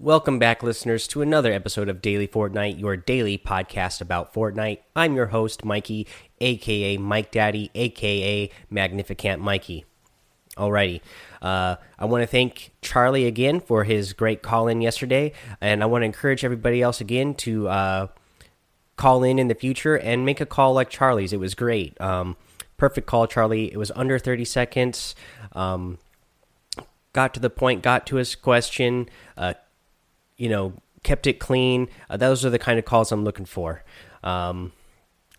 Welcome back, listeners, to another episode of Daily Fortnite, your daily podcast about Fortnite. I'm your host, Mikey, aka Mike Daddy, aka Magnificent Mikey. Alrighty, uh, I want to thank Charlie again for his great call in yesterday, and I want to encourage everybody else again to uh, call in in the future and make a call like Charlie's. It was great. Um, perfect call, Charlie. It was under 30 seconds. Um, got to the point, got to his question, uh, you know, kept it clean. Uh, those are the kind of calls I'm looking for. Um,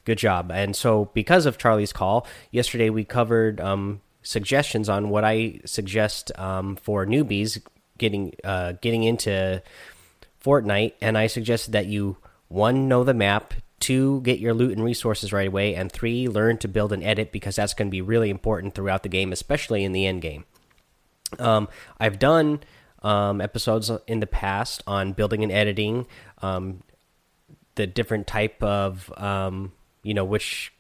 good job. And so, because of Charlie's call, yesterday we covered um, suggestions on what I suggest um, for newbies getting uh, getting into Fortnite, and I suggested that you one know the map, two get your loot and resources right away, and three learn to build and edit because that's going to be really important throughout the game, especially in the end game. Um, I've done um, episodes in the past on building and editing, um, the different type of um, you know which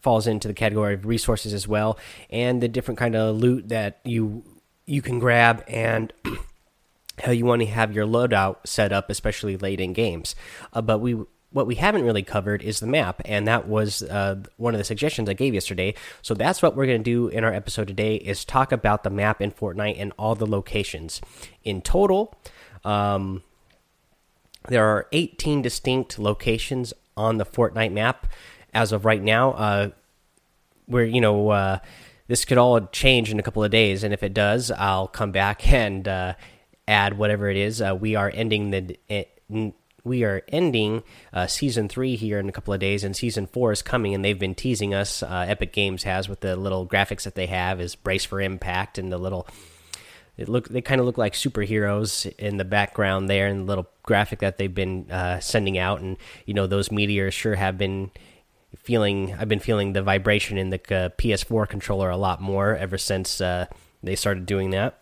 falls into the category of resources as well, and the different kind of loot that you you can grab and how you want to have your loadout set up, especially late in games. Uh, but we what we haven't really covered is the map, and that was uh, one of the suggestions I gave yesterday. So that's what we're going to do in our episode today: is talk about the map in Fortnite and all the locations. In total, um, there are 18 distinct locations on the Fortnite map as of right now. Uh, where you know uh, this could all change in a couple of days, and if it does, I'll come back and uh, add whatever it is. Uh, we are ending the. We are ending uh, season three here in a couple of days, and season four is coming, and they've been teasing us. Uh, Epic Games has with the little graphics that they have is brace for impact, and the little it look they kind of look like superheroes in the background there, and the little graphic that they've been uh, sending out, and you know those meteors sure have been feeling. I've been feeling the vibration in the uh, PS4 controller a lot more ever since uh, they started doing that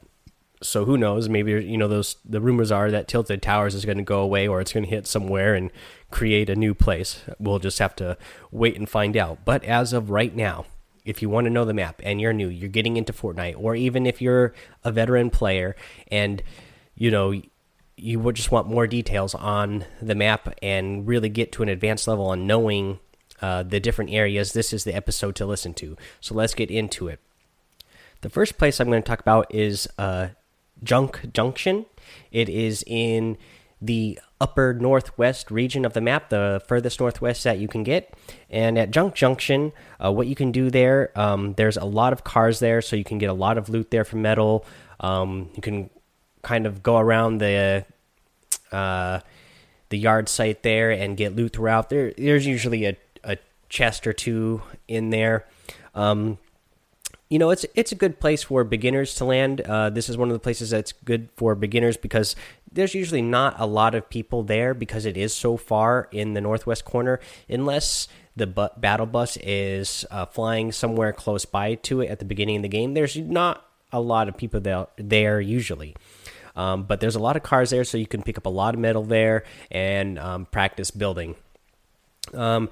so who knows? Maybe you know those. The rumors are that Tilted Towers is going to go away, or it's going to hit somewhere and create a new place. We'll just have to wait and find out. But as of right now, if you want to know the map and you're new, you're getting into Fortnite, or even if you're a veteran player and you know you would just want more details on the map and really get to an advanced level on knowing uh, the different areas, this is the episode to listen to. So let's get into it. The first place I'm going to talk about is uh, Junk Junction. It is in the upper northwest region of the map, the furthest northwest that you can get. And at Junk Junction, uh, what you can do there, um, there's a lot of cars there, so you can get a lot of loot there for metal. Um, you can kind of go around the uh, the yard site there and get loot throughout. There, there's usually a, a chest or two in there. Um, you know it's it's a good place for beginners to land. Uh, this is one of the places that's good for beginners because there's usually not a lot of people there because it is so far in the northwest corner, unless the bu battle bus is uh, flying somewhere close by to it at the beginning of the game. There's not a lot of people there, there usually. Um, but there's a lot of cars there, so you can pick up a lot of metal there and um, practice building. Um,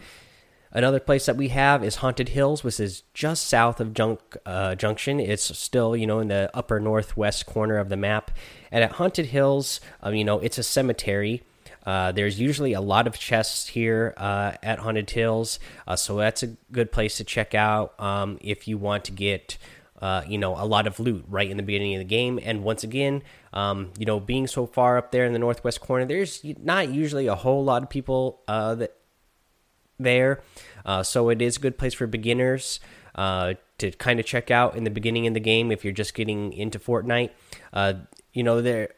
Another place that we have is Haunted Hills, which is just south of Junk uh, Junction. It's still, you know, in the upper northwest corner of the map. And at Haunted Hills, um, you know, it's a cemetery. Uh, there's usually a lot of chests here uh, at Haunted Hills, uh, so that's a good place to check out um, if you want to get, uh, you know, a lot of loot right in the beginning of the game. And once again, um, you know, being so far up there in the northwest corner, there's not usually a whole lot of people uh, that there. Uh, so it is a good place for beginners uh, to kind of check out in the beginning of the game if you're just getting into Fortnite. Uh, you know, there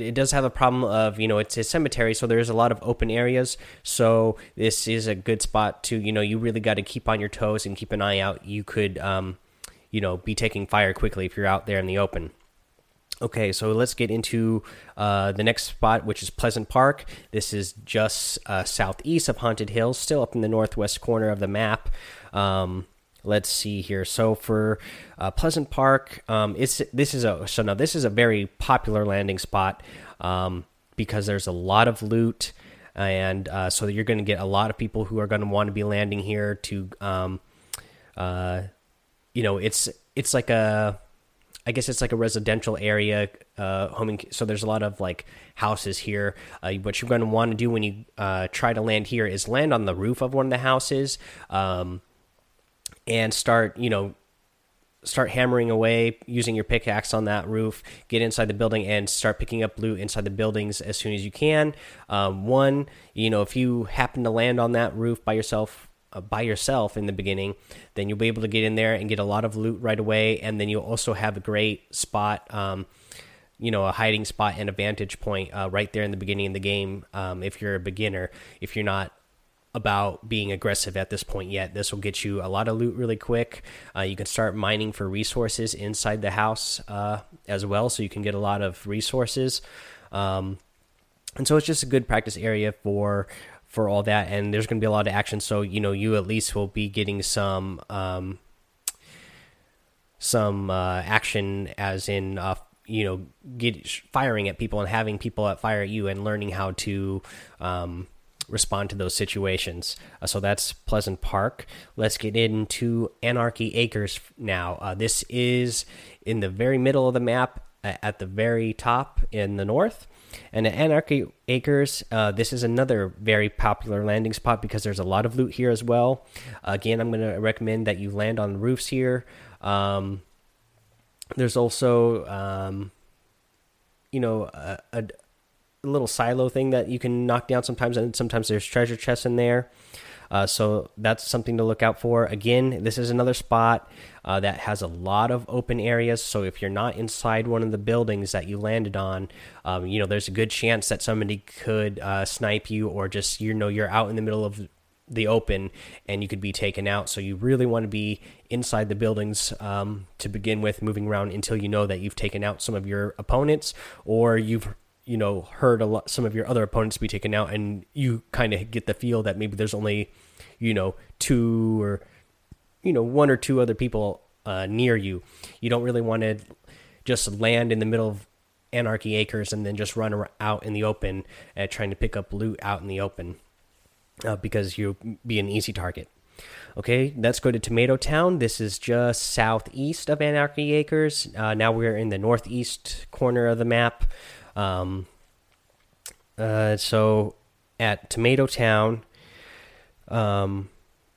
it does have a problem of you know it's a cemetery, so there's a lot of open areas. So this is a good spot to you know you really got to keep on your toes and keep an eye out. You could um, you know be taking fire quickly if you're out there in the open. Okay, so let's get into uh, the next spot, which is Pleasant Park. This is just uh, southeast of Haunted Hills, still up in the northwest corner of the map. Um, let's see here. So for uh, Pleasant Park, um, it's this is a so now this is a very popular landing spot um, because there's a lot of loot, and uh, so you're going to get a lot of people who are going to want to be landing here to, um, uh, you know, it's it's like a I guess it's like a residential area, uh, home. so there's a lot of like houses here. Uh, what you're going to want to do when you uh, try to land here is land on the roof of one of the houses, um, and start, you know, start hammering away using your pickaxe on that roof. Get inside the building and start picking up loot inside the buildings as soon as you can. Um, one, you know, if you happen to land on that roof by yourself uh, by yourself in the beginning, then you'll be able to get in there and get a lot of loot right away, and then you'll also have a great spot, um, you know, a hiding spot and a vantage point uh, right there in the beginning of the game. Um, if you're a beginner, if you're not about being aggressive at this point yet, this will get you a lot of loot really quick. Uh, you can start mining for resources inside the house uh, as well, so you can get a lot of resources. Um, and so it's just a good practice area for for all that, and there's going to be a lot of action. So you know, you at least will be getting some um, some uh, action, as in uh, you know, get firing at people and having people fire at you, and learning how to um, respond to those situations. Uh, so that's Pleasant Park. Let's get into Anarchy Acres now. Uh, this is in the very middle of the map, at the very top in the north. And at Anarchy Acres, uh, this is another very popular landing spot because there's a lot of loot here as well. again, I'm going to recommend that you land on roofs here. Um, there's also, um, you know, a, a, little silo thing that you can knock down sometimes, and sometimes there's treasure chests in there. Uh, so that's something to look out for. Again, this is another spot uh, that has a lot of open areas. So if you're not inside one of the buildings that you landed on, um, you know there's a good chance that somebody could uh, snipe you, or just you know you're out in the middle of the open and you could be taken out. So you really want to be inside the buildings um, to begin with, moving around until you know that you've taken out some of your opponents or you've you know heard a lot some of your other opponents be taken out and you kind of get the feel that maybe there's only you know two or you know one or two other people uh, near you. You don't really want to just land in the middle of anarchy acres and then just run out in the open uh, trying to pick up loot out in the open uh, because you'll be an easy target. Okay let's go to tomato town. This is just southeast of anarchy acres. Uh, now we're in the northeast corner of the map um, uh, so at Tomato Town, um,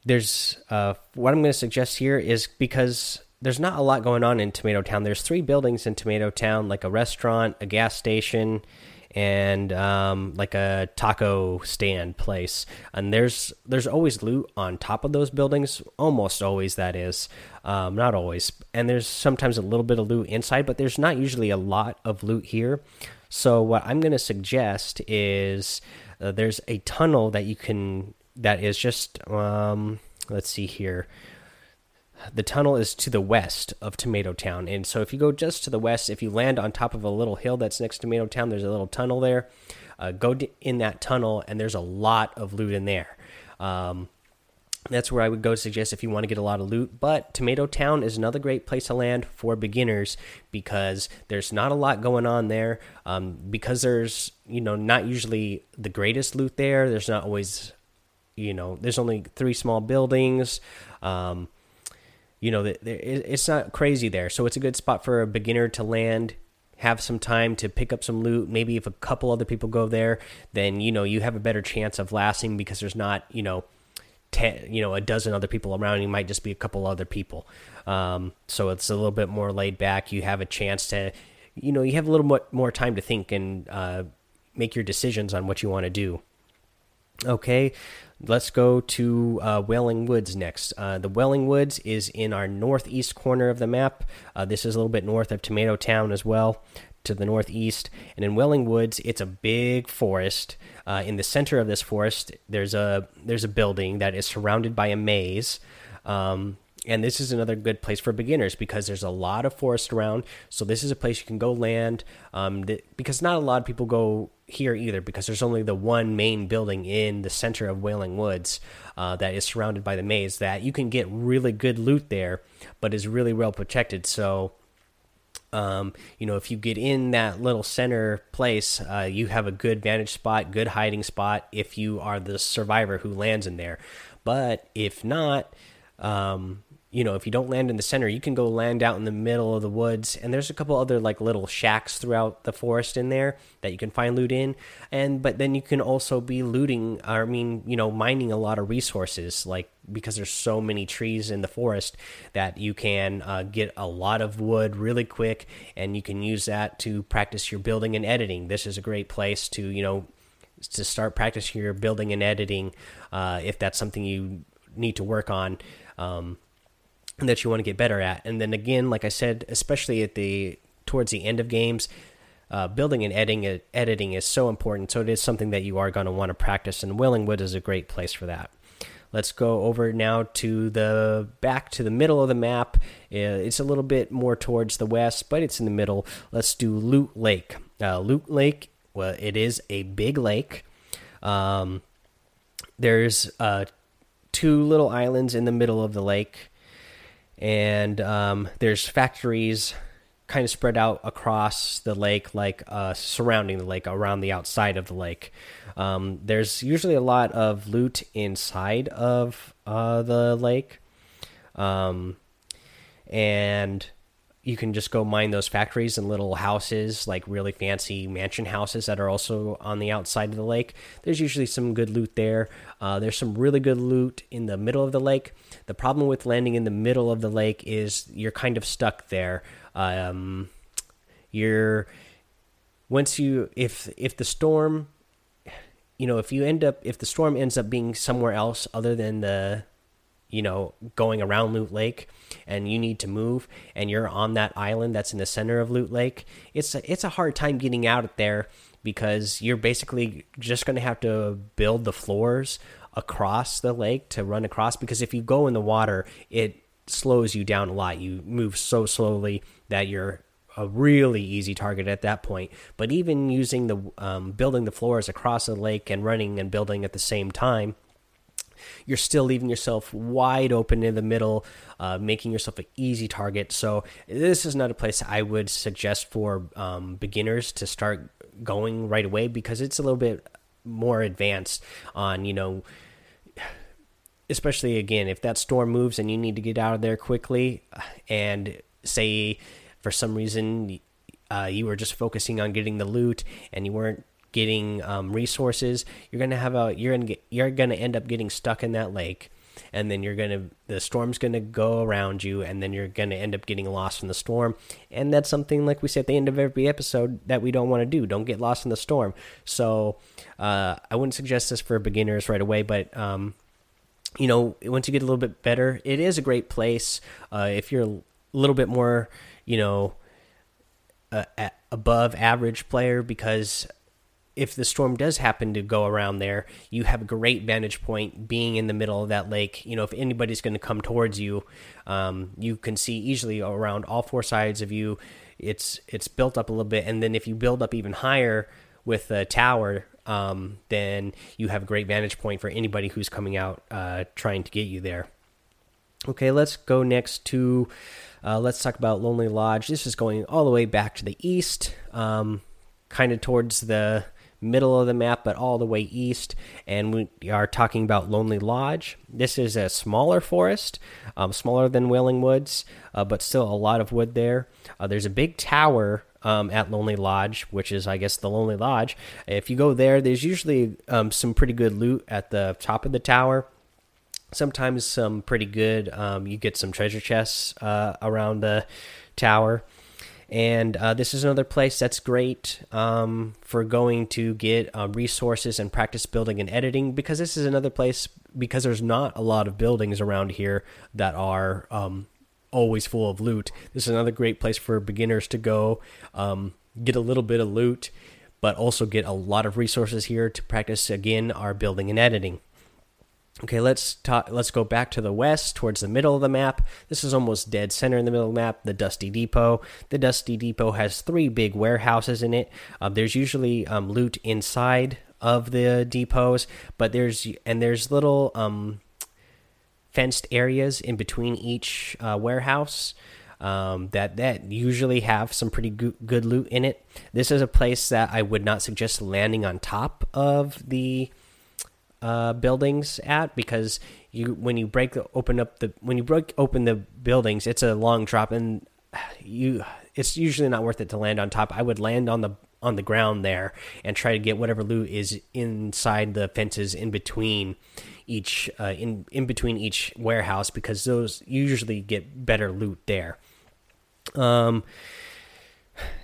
there's uh, what I'm going to suggest here is because there's not a lot going on in Tomato Town. There's three buildings in Tomato Town, like a restaurant, a gas station, and um, like a taco stand place. And there's there's always loot on top of those buildings, almost always that is, um, not always. And there's sometimes a little bit of loot inside, but there's not usually a lot of loot here. So what I'm going to suggest is uh, there's a tunnel that you can that is just um, let's see here. The tunnel is to the west of Tomato Town, and so if you go just to the west, if you land on top of a little hill that's next to Tomato Town, there's a little tunnel there. Uh, go in that tunnel, and there's a lot of loot in there. Um, that's where I would go suggest if you want to get a lot of loot. But Tomato Town is another great place to land for beginners because there's not a lot going on there. Um, because there's you know not usually the greatest loot there. There's not always you know there's only three small buildings. Um, you know it's not crazy there, so it's a good spot for a beginner to land have some time to pick up some loot. Maybe if a couple other people go there, then you know you have a better chance of lasting because there's not you know ten, you know, a dozen other people around. You might just be a couple other people. Um, so it's a little bit more laid back. You have a chance to, you know, you have a little more, more time to think and uh, make your decisions on what you want to do. Okay, let's go to uh, Wailing Woods next. Uh, the Wailing Woods is in our northeast corner of the map. Uh, this is a little bit north of Tomato Town as well to the northeast. And in Wailing Woods, it's a big forest. Uh, in the center of this forest, there's a there's a building that is surrounded by a maze. Um, and this is another good place for beginners because there's a lot of forest around. So this is a place you can go land. Um, because not a lot of people go here either because there's only the one main building in the center of Wailing Woods uh, that is surrounded by the maze that you can get really good loot there, but is really well protected. So um, you know, if you get in that little center place, uh, you have a good vantage spot, good hiding spot if you are the survivor who lands in there. But if not, um, you know if you don't land in the center you can go land out in the middle of the woods. And there's a couple other like little shacks throughout the forest in there that you can find loot in. And but then you can also be looting i mean you know mining a lot of resources like because there's so many trees in the forest that you can uh, get a lot of wood really quick. And you can use that to practice your building and editing. This is a great place to you know to start practicing your building and editing uh, if that's something you need to work on. Um, that you want to get better at. And then again, like I said, especially at the towards the end of games, uh, building and editing editing is so important. So it is something that you are going to want to practice, and Willingwood is a great place for that. Let's go over now to the back to the middle of the map. Uh, it's a little bit more towards the west, but it's in the middle. Let's do Loot Lake. Uh, Loot Lake, well, it is a big lake. Um, there's uh, two little islands in the middle of the lake and um, there's factories kind of spread out across the lake, like uh, surrounding the lake, around the outside of the lake. Um, there's usually a lot of loot inside of uh, the lake, um, and you can just go mine those factories and little houses, like really fancy mansion houses that are also on the outside of the lake. There's usually some good loot there. Uh, there's some really good loot in the middle of the lake. The problem with landing in the middle of the lake is you're kind of stuck there. Um, you're once you if if the storm, you know, if you end up if the storm ends up being somewhere else other than the you know going around loot lake and you need to move and you're on that island that's in the center of loot lake it's a, it's a hard time getting out there because you're basically just going to have to build the floors across the lake to run across because if you go in the water it slows you down a lot. You move so slowly that you're a really easy target at that point. But even using the um, building the floors across the lake and running and building at the same time you're still leaving yourself wide open in the middle, uh, making yourself an easy target. So this is not a place I would suggest for um, beginners to start going right away because it's a little bit more advanced on you know especially again if that storm moves and you need to get out of there quickly and say for some reason uh, you were just focusing on getting the loot and you weren't getting um, resources, you're gonna have a you're gonna you're gonna end up getting stuck in that lake, and then you're gonna the storm's gonna go around you, and then you're gonna end up getting lost in the storm, and that's something like we say at the end of every episode that we don't want to do. Don't get lost in the storm. So uh, I wouldn't suggest this for beginners right away, but um, you know once you get a little bit better, it is a great place. Uh, if you're a little bit more, you know. Uh, above average player because if the storm does happen to go around there, you have a great vantage point being in the middle of that lake. You know, if anybody's going to come towards you, um, you can see easily around all four sides of you. It's it's built up a little bit, and then if you build up even higher with the tower, um, then you have a great vantage point for anybody who's coming out uh, trying to get you there. Okay, let's go next to uh, let's talk about Lonely Lodge. This is going all the way back to the east, um, kind of towards the middle of the map, but all the way east. And we are talking about Lonely Lodge. This is a smaller forest, um, smaller than Wailing Woods, uh, but still a lot of wood there. Uh, there's a big tower um, at Lonely Lodge, which is, I guess, the Lonely Lodge. If you go there, there's usually um, some pretty good loot at the top of the tower. Sometimes some pretty good. Um, you get some treasure chests uh, around the tower and uh, this is another place that's great um, for going to get uh, resources and practice building and editing because this is another place because there's not a lot of buildings around here that are um, always full of loot. This is another great place for beginners to go um, get a little bit of loot but also get a lot of resources here to practice again our building and editing Okay, let's. Let's go back to the west, towards the middle of the map. This is almost dead center in the middle of the map. The Dusty Depot. The Dusty Depot has three big warehouses in it. Uh, there's usually um, loot inside of the depots, but there's and there's little um, fenced areas in between each uh, warehouse. Um, that that usually have some pretty go good loot in it. This is a place that I would not suggest landing on top of the uh, buildings at because you when you break the, open up the when you break open the buildings, it's a long drop, and you it's usually not worth it to land on top. I would land on the on the ground there and try to get whatever loot is inside the fences in between each uh, in in between each warehouse because those usually get better loot there. Um,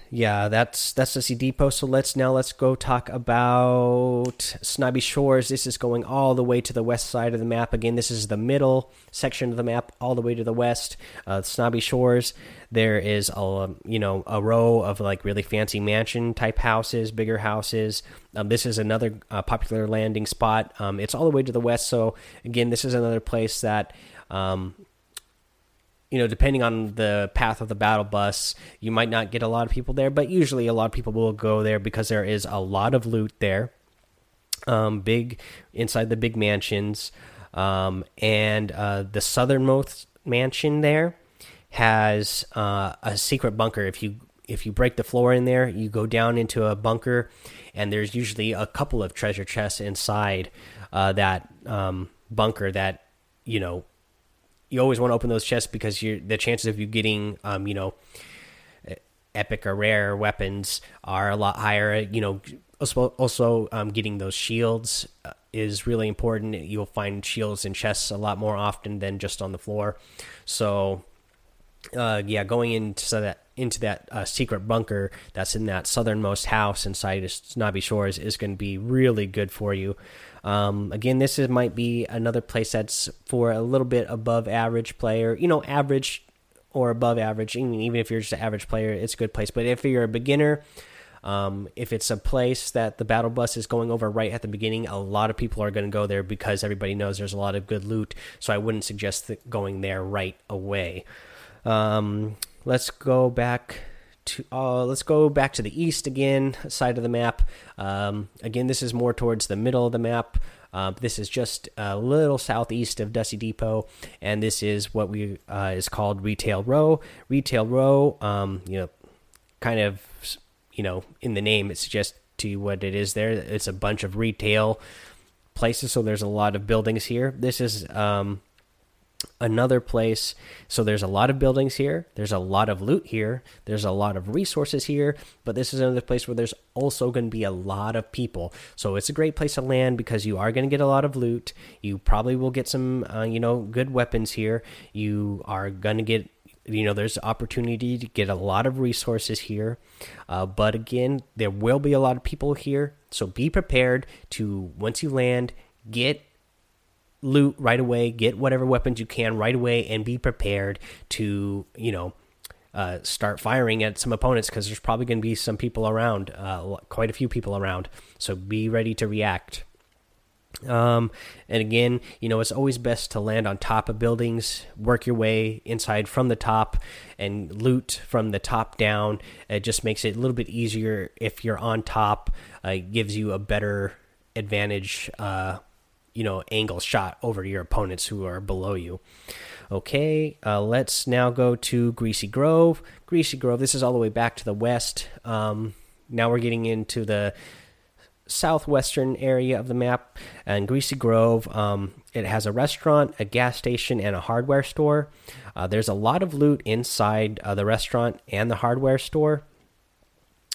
yeah, that's that's the Sea Depot. So let's now let's go talk about Snobby Shores. This is going all the way to the west side of the map. Again, this is the middle section of the map, all the way to the west. Uh, Snobby Shores. There is a you know a row of like really fancy mansion type houses, bigger houses. Um, this is another uh, popular landing spot. Um, it's all the way to the west. So again, this is another place that um, you know, depending on the path of the battle bus, you might not get a lot of people there, but usually a lot of people will go there because there is a lot of loot there. Um, big inside the big mansions, um, and uh, the southernmost mansion there has uh, a secret bunker. If you if you break the floor in there, you go down into a bunker, and there's usually a couple of treasure chests inside uh, that um, bunker that you know you always want to open those chests because you the chances of you getting um, you know epic or rare weapons are a lot higher. You know, also, also um, getting those shields uh, is really important. You'll find shields in chests a lot more often than just on the floor. So, uh, yeah, going into that into that uh, secret bunker that's in that southernmost house inside Snobby Shores is going to be really good for you. Um, again, this is, might be another place that's for a little bit above average player. You know, average or above average. Mean, even if you're just an average player, it's a good place. But if you're a beginner, um, if it's a place that the battle bus is going over right at the beginning, a lot of people are going to go there because everybody knows there's a lot of good loot. So I wouldn't suggest going there right away. Um, let's go back to uh, let's go back to the east again side of the map. Um, again, this is more towards the middle of the map. Uh, this is just a little southeast of Dusty Depot, and this is what we uh, is called Retail Row. Retail Row, um, you know, kind of, you know, in the name it suggests to you what it is. There, it's a bunch of retail places, so there's a lot of buildings here. This is um, another place. So there's a lot of buildings here. There's a lot of loot here. There's a lot of resources here. But this is another place where there's also going to be a lot of people. So it's a great place to land because you are going to get a lot of loot. You probably will get some uh, you know good weapons here. You are going to get you know there's opportunity to get a lot of resources here. Uh, but again there will be a lot of people here. So be prepared to once you land get loot right away, get whatever weapons you can right away, and be prepared to, you know, uh, start firing at some opponents because there's probably going to be some people around, uh, quite a few people around. So be ready to react. Um, and again, you know, it's always best to land on top of buildings, work your way inside from the top, and loot from the top down. It just makes it a little bit easier if you're on top. Uh, it gives you a better advantage uh, you know angle shot over your opponents who are below you. Okay, uh, let's now go to Greasy Grove. Greasy Grove. This is all the way back to the west. Um, now we're getting into the southwestern area of the map. And Greasy Grove, um, it has a restaurant, a gas station, and a hardware store. Uh, there's a lot of loot inside uh, the restaurant and the hardware store.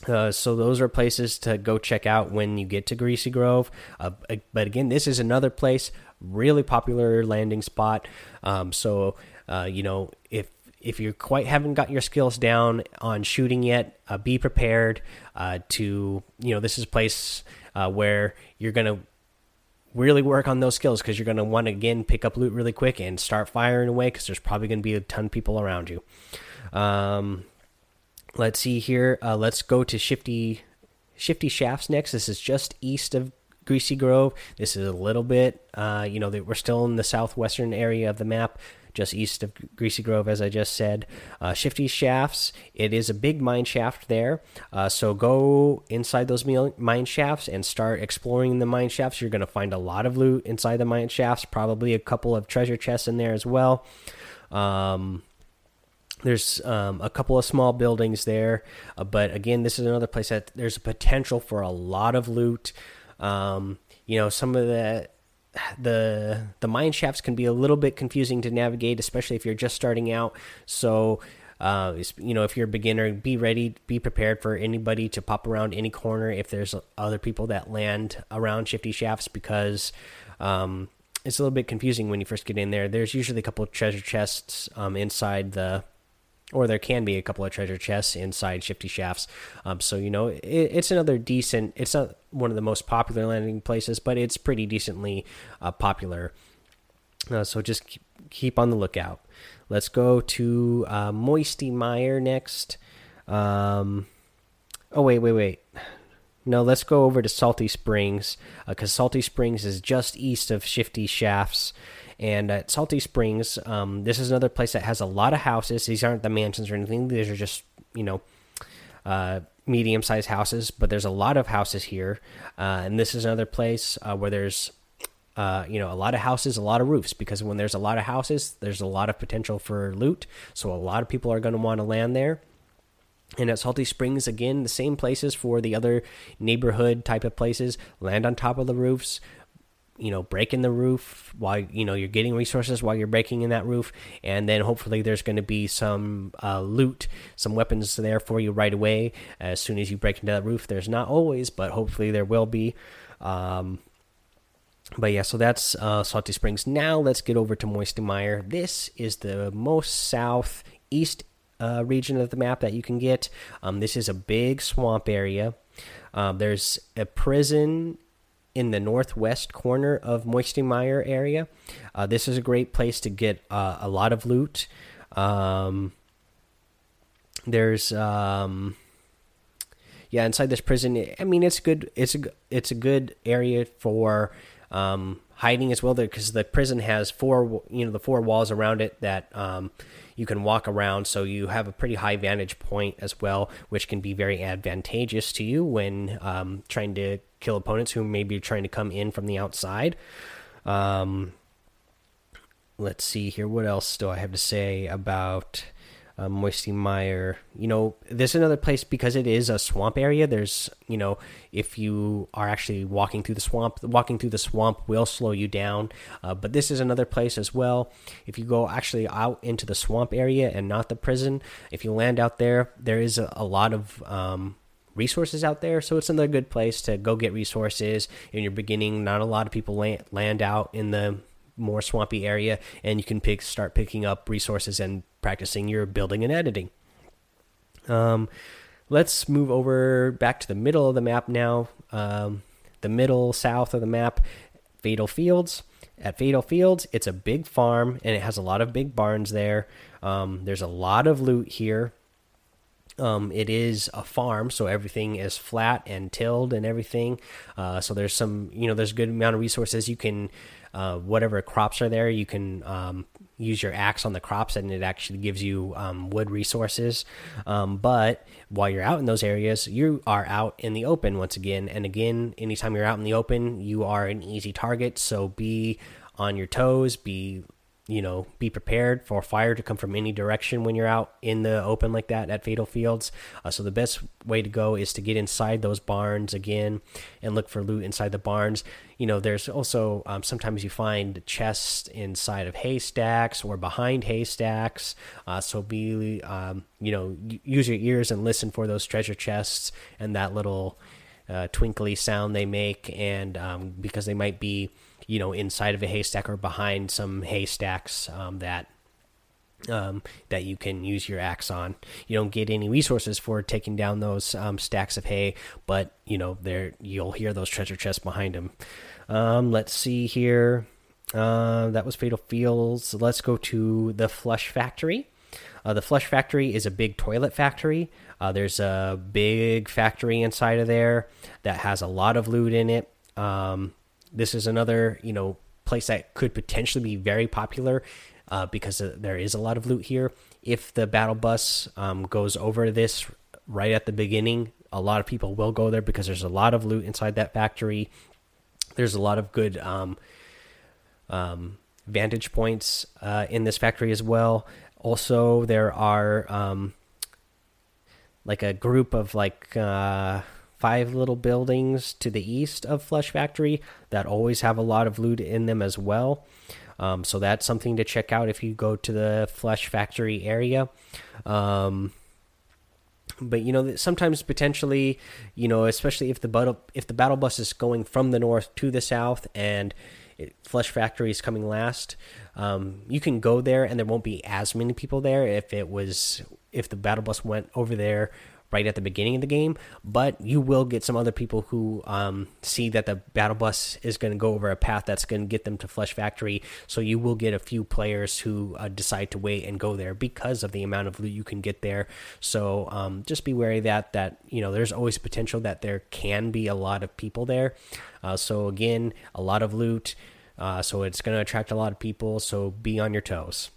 Uh, so those are places to go check out when you get to Greasy Grove. Uh, but again, this is another place, really popular landing spot. Um, so uh, you know, if if you quite haven't got your skills down on shooting yet, uh, be prepared uh, to you know this is a place where you're gonna really work on those skills because you're gonna want to again pick up loot really quick and start firing away because there's probably gonna be a ton of people around you. Um, let's see here. Uh, let's go to Shifty Shifty Shafts next. This is just east of Greasy Grove. This is a little bit, uh, you know, we're still in the southwestern area of the map, just east of Greasy Grove, as I just said. Uh, Shifty Shafts, it is a big mine shaft there. Uh, so go inside those mine shafts and start exploring the mine shafts. You're going to find a lot of loot inside the mine shafts, probably a couple of treasure chests in there as well. Um, there's um, a couple of small buildings there, uh, but again, this is another place that there's a potential for a lot of loot. Um, you know, some of the the the mine shafts can be a little bit confusing to navigate, especially if you're just starting out. So, uh, you know, if you're a beginner, be ready, be prepared for anybody to pop around any corner if there's other people that land around shifty shafts because um, it's a little bit confusing when you first get in there. There's usually a couple of treasure chests um, inside the or there can be a couple of treasure chests inside shifty shafts. Um, so you know it, it's another decent it's not one of the most popular landing places but it's pretty decently uh, popular. Uh, so just keep, on the lookout. Let's go to uh, moisty mire next. Um, oh wait wait wait. No let's go over to salty springs because uh, salty springs is just east of shifty shafts and at Salty Springs, um, this is another place that has a lot of houses. These aren't the mansions or anything. These are just you know uh, medium sized houses, but there's a lot of houses here. Uh, and this is another place uh, where there's uh, you know a lot of houses, a lot of roofs. Because when there's a lot of houses, there's a lot of potential for loot. So a lot of people are going to want to land there. And at Salty Springs, again, the same places for the other neighborhood type of places. Land on top of the roofs, you know breaking the roof while you know you're getting resources while you're breaking in that roof. And then hopefully there's going to be some uh, loot some weapons there for you right away. As soon as you break into that roof there's not always but hopefully there will be. Um, but yeah so that's uh, salty springs. Now let's get over to moisty mire this is the most southeast uh, region of the map that you can get. Um, this is a big swamp area. Um, there's a prison in the northwest corner of Moisty area. Uh, this is a great place to get uh, a lot of loot. Um, there's um, yeah, inside this prison. I mean, it's good. It's a it's a good area for um, hiding as well, there because the prison has four you know the four walls around it that um, you can walk around, so you have a pretty high vantage point as well, which can be very advantageous to you when um, trying to kill opponents who may be trying to come in from the outside. Um, let's see here. What else do I have to say about uh, Moisty Mire? You know, this is another place because it is a swamp area. There's, you know, if you are actually walking through the swamp, walking through the swamp will slow you down. Uh, but this is another place as well. If you go actually out into the swamp area and not the prison, if you land out there, there is a, a lot of um, resources out there. So it's another good place to go get resources in your beginning. Not a lot of people land, land out in the more swampy area, and you can pick start picking up resources and practicing your building and editing. Um, let's move over back to the middle of the map now. Um, the middle south of the map, Fatal Fields. At Fatal Fields, it's a big farm and it has a lot of big barns there. Um, there's a lot of loot here. Um, it is a farm, so everything is flat and tilled and everything. Uh, so there's some, you know, there's a good amount of resources. You can, uh, whatever crops are there, you can um, use your axe on the crops, and it actually gives you um, wood resources. Um, but while you're out in those areas, you are out in the open once again. And again, anytime you're out in the open, you are an easy target. So be on your toes, be you know be prepared for fire to come from any direction when you're out in the open like that at fatal fields. Uh, so the best way to go is to get inside those barns again and look for loot inside the barns. You know there's also um, sometimes you find chests inside of haystacks or behind haystacks. Uh, so be um, you know use your ears and listen for those treasure chests and that little uh, twinkly sound they make and um, because they might be you know inside of a haystack or behind some haystacks um, that um, that you can use your axe on. You don't get any resources for taking down those um, stacks of hay, but you know there you'll hear those treasure chests behind them. Um, let's see here. Uh, that was Fatal Fields. Let's go to the Flush Factory. Uh, the Flush Factory is a big toilet factory. Uh, there's a big factory inside of there that has a lot of loot in it. Um, this is another you know place that could potentially be very popular uh, because there is a lot of loot here. If the battle bus um, goes over this right at the beginning, a lot of people will go there because there's a lot of loot inside that factory. There's a lot of good um, um, vantage points uh, in this factory as well. Also, there are um, like a group of like uh, five little buildings to the east of Flush Factory that always have a lot of loot in them as well. Um, so that's something to check out if you go to the Flush Factory area. Um, but you know sometimes potentially you know especially if the battle if the battle bus is going from the north to the south and it, flush factory is coming last um, you can go there and there won't be as many people there if it was if the battle bus went over there right at the beginning of the game, but you will get some other people who um, see that the battle bus is going to go over a path that's going to get them to Flush Factory. So you will get a few players who uh, decide to wait and go there because of the amount of loot you can get there. So um, just be wary that that you know there's always potential that there can be a lot of people there. Uh, so again, a lot of loot. Uh, so it's going to attract a lot of people. So be on your toes.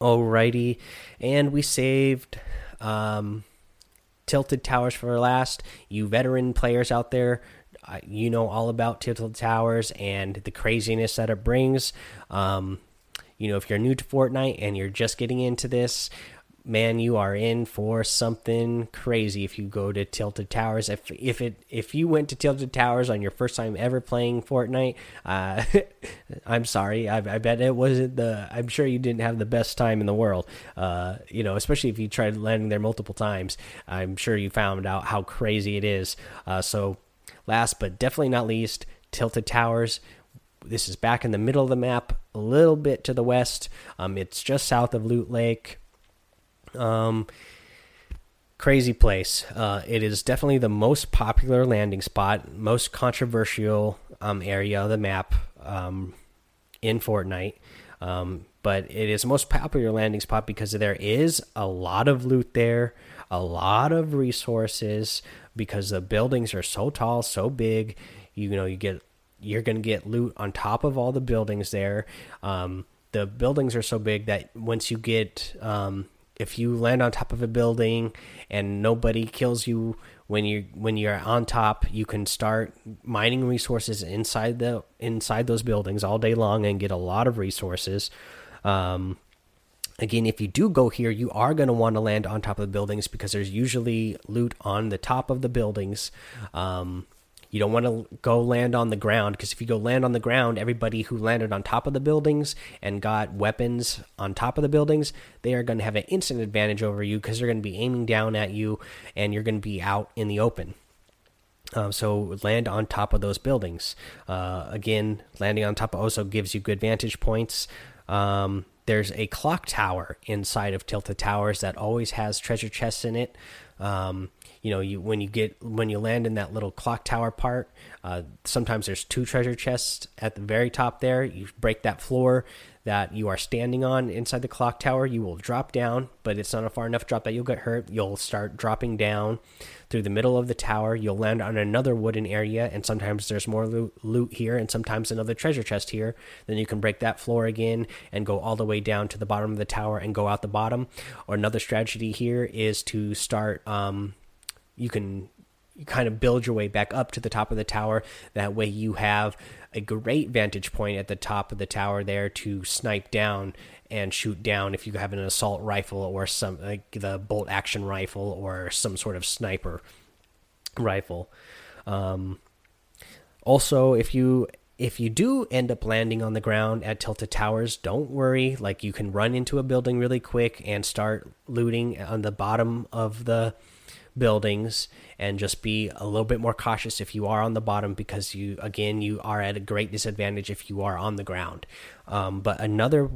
Alrighty, and we saved. Um, Tilted Towers for last. You veteran players out there, uh, you know all about Tilted Towers and the craziness that it brings. Um, you know, if you're new to Fortnite and you're just getting into this, man, you are in for something crazy if you go to Tilted Towers. If if it if you went to Tilted Towers on your first time ever playing Fortnite, uh, I'm sorry. I, I, bet it wasn't the. I'm sure you didn't have the best time in the world. Uh, you know, especially if you tried landing there multiple times. I'm sure you found out how crazy it is. Uh, so, last but definitely not least, Tilted Towers. This is back in the middle of the map, a little bit to the west. Um, it's just south of Loot Lake um, crazy place. Uh, it is definitely the most popular landing spot, most controversial um, area of the map um, in Fortnite. Um, but it is the most popular landing spot because there is a lot of loot there, a lot of resources because the buildings are so tall, so big. You know, you get you're going to get loot on top of all the buildings there. Um, the buildings are so big that once you get um, if you land on top of a building and nobody kills you when you when you're on top you can start mining resources inside the inside those buildings all day long and get a lot of resources. Um, again if you do go here you are going to want to land on top of the buildings because there's usually loot on the top of the buildings. Um, you don't want to go land on the ground because if you go land on the ground, everybody who landed on top of the buildings and got weapons on top of the buildings, they are going to have an instant advantage over you because they're going to be aiming down at you and you're going to be out in the open. Um, so land on top of those buildings. Uh, again, landing on top also gives you good vantage points. Um, there's a clock tower inside of Tilted Towers that always has treasure chests in it. Um, you know you when you get when you land in that little clock tower part uh, sometimes there's two treasure chests at the very top there. You break that floor that you are standing on inside the clock tower you will drop down but it's not a far enough drop that you'll get hurt. You'll start dropping down through the middle of the tower. You'll land on another wooden area and sometimes there's more loot, here and sometimes another treasure chest here. Then you can break that floor again and go all the way down to the bottom of the tower and go out the bottom. Or another strategy here is to start um, you can kind of build your way back up to the top of the tower. That way, you have a great vantage point at the top of the tower there to snipe down and shoot down if you have an assault rifle or some like the bolt action rifle or some sort of sniper rifle. Um, also, if you if you do end up landing on the ground at tilted towers don't worry like you can run into a building really quick and start looting on the bottom of the buildings and just be a little bit more cautious if you are on the bottom because you again you are at a great disadvantage if you are on the ground. Um, but another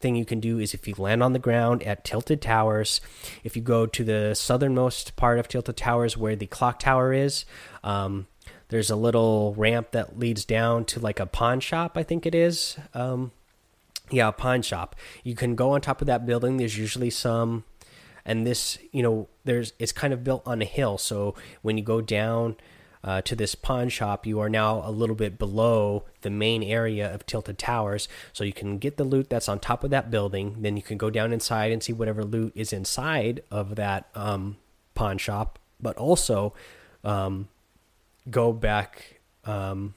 thing you can do is if you land on the ground at tilted towers if you go to the southernmost part of tilted towers where the clock tower is um, there's a little ramp that leads down to like a pawn shop i think it is. Um, yeah a pawn shop. You can go on top of that building. There's usually some and this you know there's it's kind of built on a hill. So when you go down uh, to this pawn shop you are now a little bit below the main area of tilted towers. So you can get the loot that's on top of that building. Then you can go down inside and see whatever loot is inside of that um, pawn shop. But also um, go back um,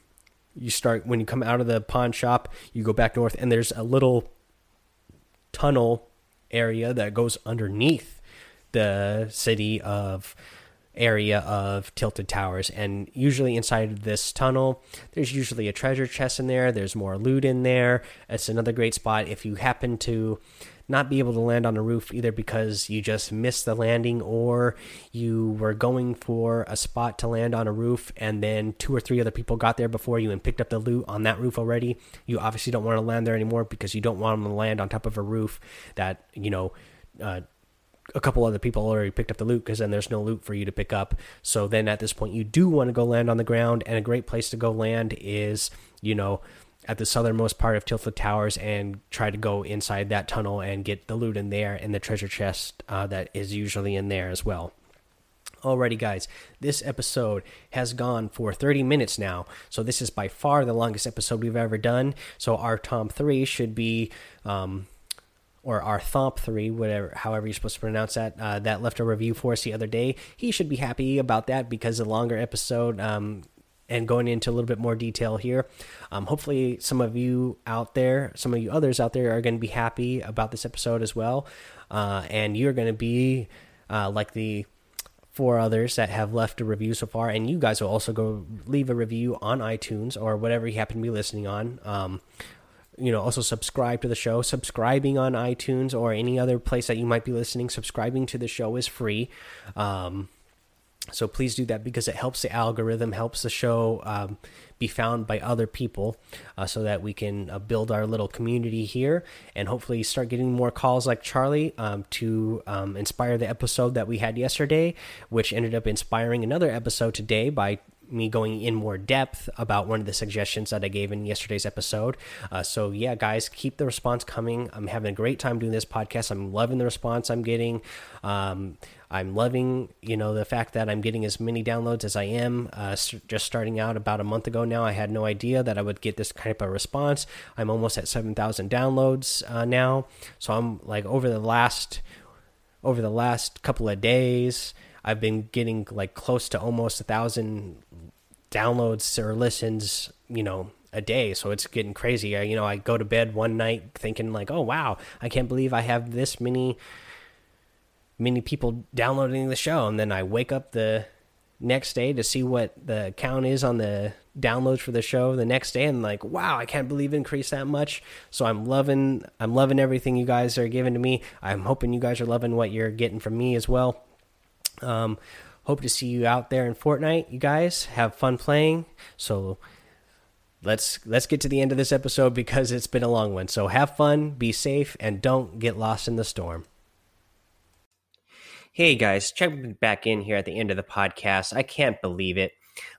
you start when you come out of the pawn shop you go back north and there's a little tunnel area that goes underneath the city of area of tilted towers. And usually inside of this tunnel there's usually a treasure chest in there. There's more loot in there. It's another great spot if you happen to not be able to land on a roof either because you just missed the landing or you were going for a spot to land on a roof and then two or three other people got there before you and picked up the loot on that roof already. You obviously don't want to land there anymore because you don't want them to land on top of a roof that, you know, uh, a couple other people already picked up the loot because then there's no loot for you to pick up. So then at this point, you do want to go land on the ground, and a great place to go land is, you know, at the southernmost part of Tilted Towers and try to go inside that tunnel and get the loot in there and the treasure chest uh, that is usually in there as well. Alrighty, guys, this episode has gone for 30 minutes now. So, this is by far the longest episode we've ever done. So, our Tom 3 should be, um, or our Thomp 3, whatever, however you're supposed to pronounce that, uh, that left a review for us the other day. He should be happy about that because the longer episode um, and going into a little bit more detail here. Um, hopefully, some of you out there, some of you others out there, are going to be happy about this episode as well, uh, and you're going to be uh, like the four others that have left a review so far, and you guys will also go leave a review on iTunes or whatever you happen to be listening on. Um, you know, also subscribe to the show. Subscribing on iTunes or any other place that you might be listening, subscribing to the show is free. Um, so please do that because it helps the algorithm, helps the show um, be found by other people, uh, so that we can uh, build our little community here and hopefully start getting more calls like Charlie um, to um, inspire the episode that we had yesterday, which ended up inspiring another episode today by me going in more depth about one of the suggestions that I gave in yesterday's episode. Uh, so yeah, guys, keep the response coming. I'm having a great time doing this podcast. I'm loving the response I'm getting. Um, I'm loving, you know, the fact that I'm getting as many downloads as I am. Uh, just starting out about a month ago now, I had no idea that I would get this type of response. I'm almost at 7,000 downloads uh, now. So I'm like over the last over the last couple of days. I've been getting like close to almost a thousand downloads or listens, you know, a day. So it's getting crazy. I, you know, I go to bed one night thinking like, oh wow, I can't believe I have this many many people downloading the show, and then I wake up the next day to see what the count is on the downloads for the show the next day. And like wow i can't believe it increased that much. So i'm loving i'm loving everything you guys are giving to me. I'm hoping you guys are loving what you're getting from me as well. Um, hope to see you out there in Fortnite. You guys have fun playing. So let's let's get to the end of this episode because it's been a long one. So have fun, be safe, and don't get lost in the storm. Hey guys, check back in here at the end of the podcast. I can't believe it,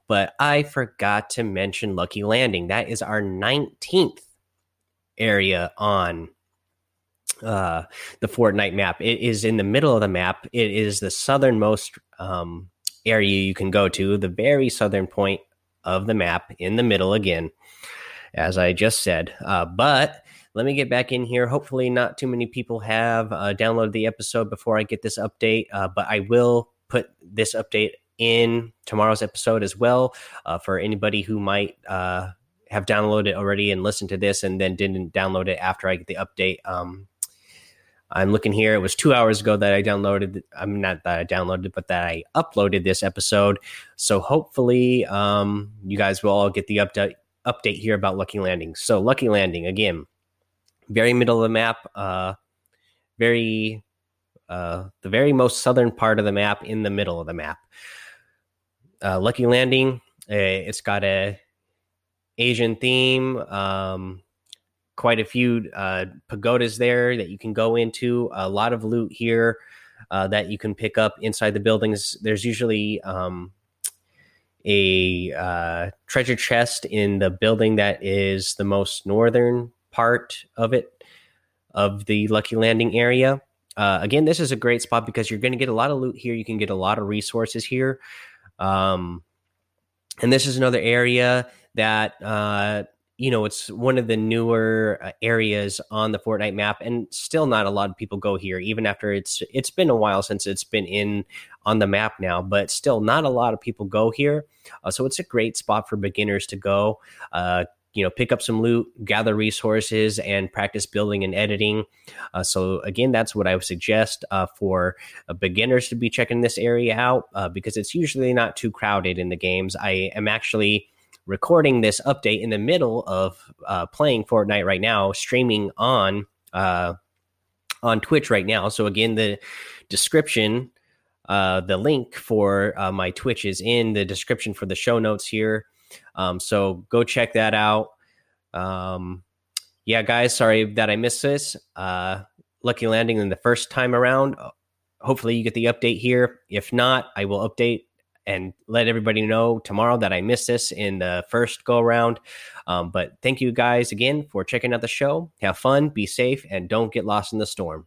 but I forgot to mention Lucky Landing. That is our 19th area on uh, the Fortnite map. It is in the middle of the map. It is the southernmost um, area you can go to, the very southern point of the map, in the middle again, as I just said. Uh, but let me get back in here. Hopefully, not too many people have uh, downloaded the episode before I get this update, uh, but I will put this update in tomorrow's episode as well uh, for anybody who might uh, have downloaded already and listened to this and then didn't download it after I get the update. Um, I'm looking here. It was two hours ago that I downloaded. I'm not that I downloaded, but that I uploaded this episode. So hopefully, um, you guys will all get the update update here about Lucky Landing. So Lucky Landing again, very middle of the map, uh, very uh, the very most southern part of the map in the middle of the map. Uh, Lucky Landing. Uh, it's got a Asian theme. Um, quite a few uh, pagodas there that you can go into. A lot of loot here uh, that you can pick up inside the buildings. There's usually um, a uh, treasure chest in the building that is the most northern part of it, of the Lucky Landing area. Uh, again, this is a great spot because you're going to get a lot of loot here. You can get a lot of resources here. Um, and this is another area that uh, you know it's one of the newer uh, areas on the Fortnite map, and still not a lot of people go here, even after it's it's been a while since it's been in on the map now. But still, not a lot of people go here, uh, so it's a great spot for beginners to go. Uh, you know pick up some loot gather resources and practice building and editing uh, so again that's what i would suggest uh, for uh, beginners to be checking this area out because it's usually not too crowded in the games i am actually recording this update in the middle of uh, playing fortnite right now streaming on uh, on twitch right now so again the description the link for my twitch is in the description for the show notes here um, so go check that out. Um, yeah, guys, sorry that I missed this. Uh, lucky landing in the first time around. Hopefully, you get the update here. If not, I will update and let everybody know tomorrow that I missed this in the first go around. Um, but thank you guys again for checking out the show. Have fun, be safe, and don't get lost in the storm.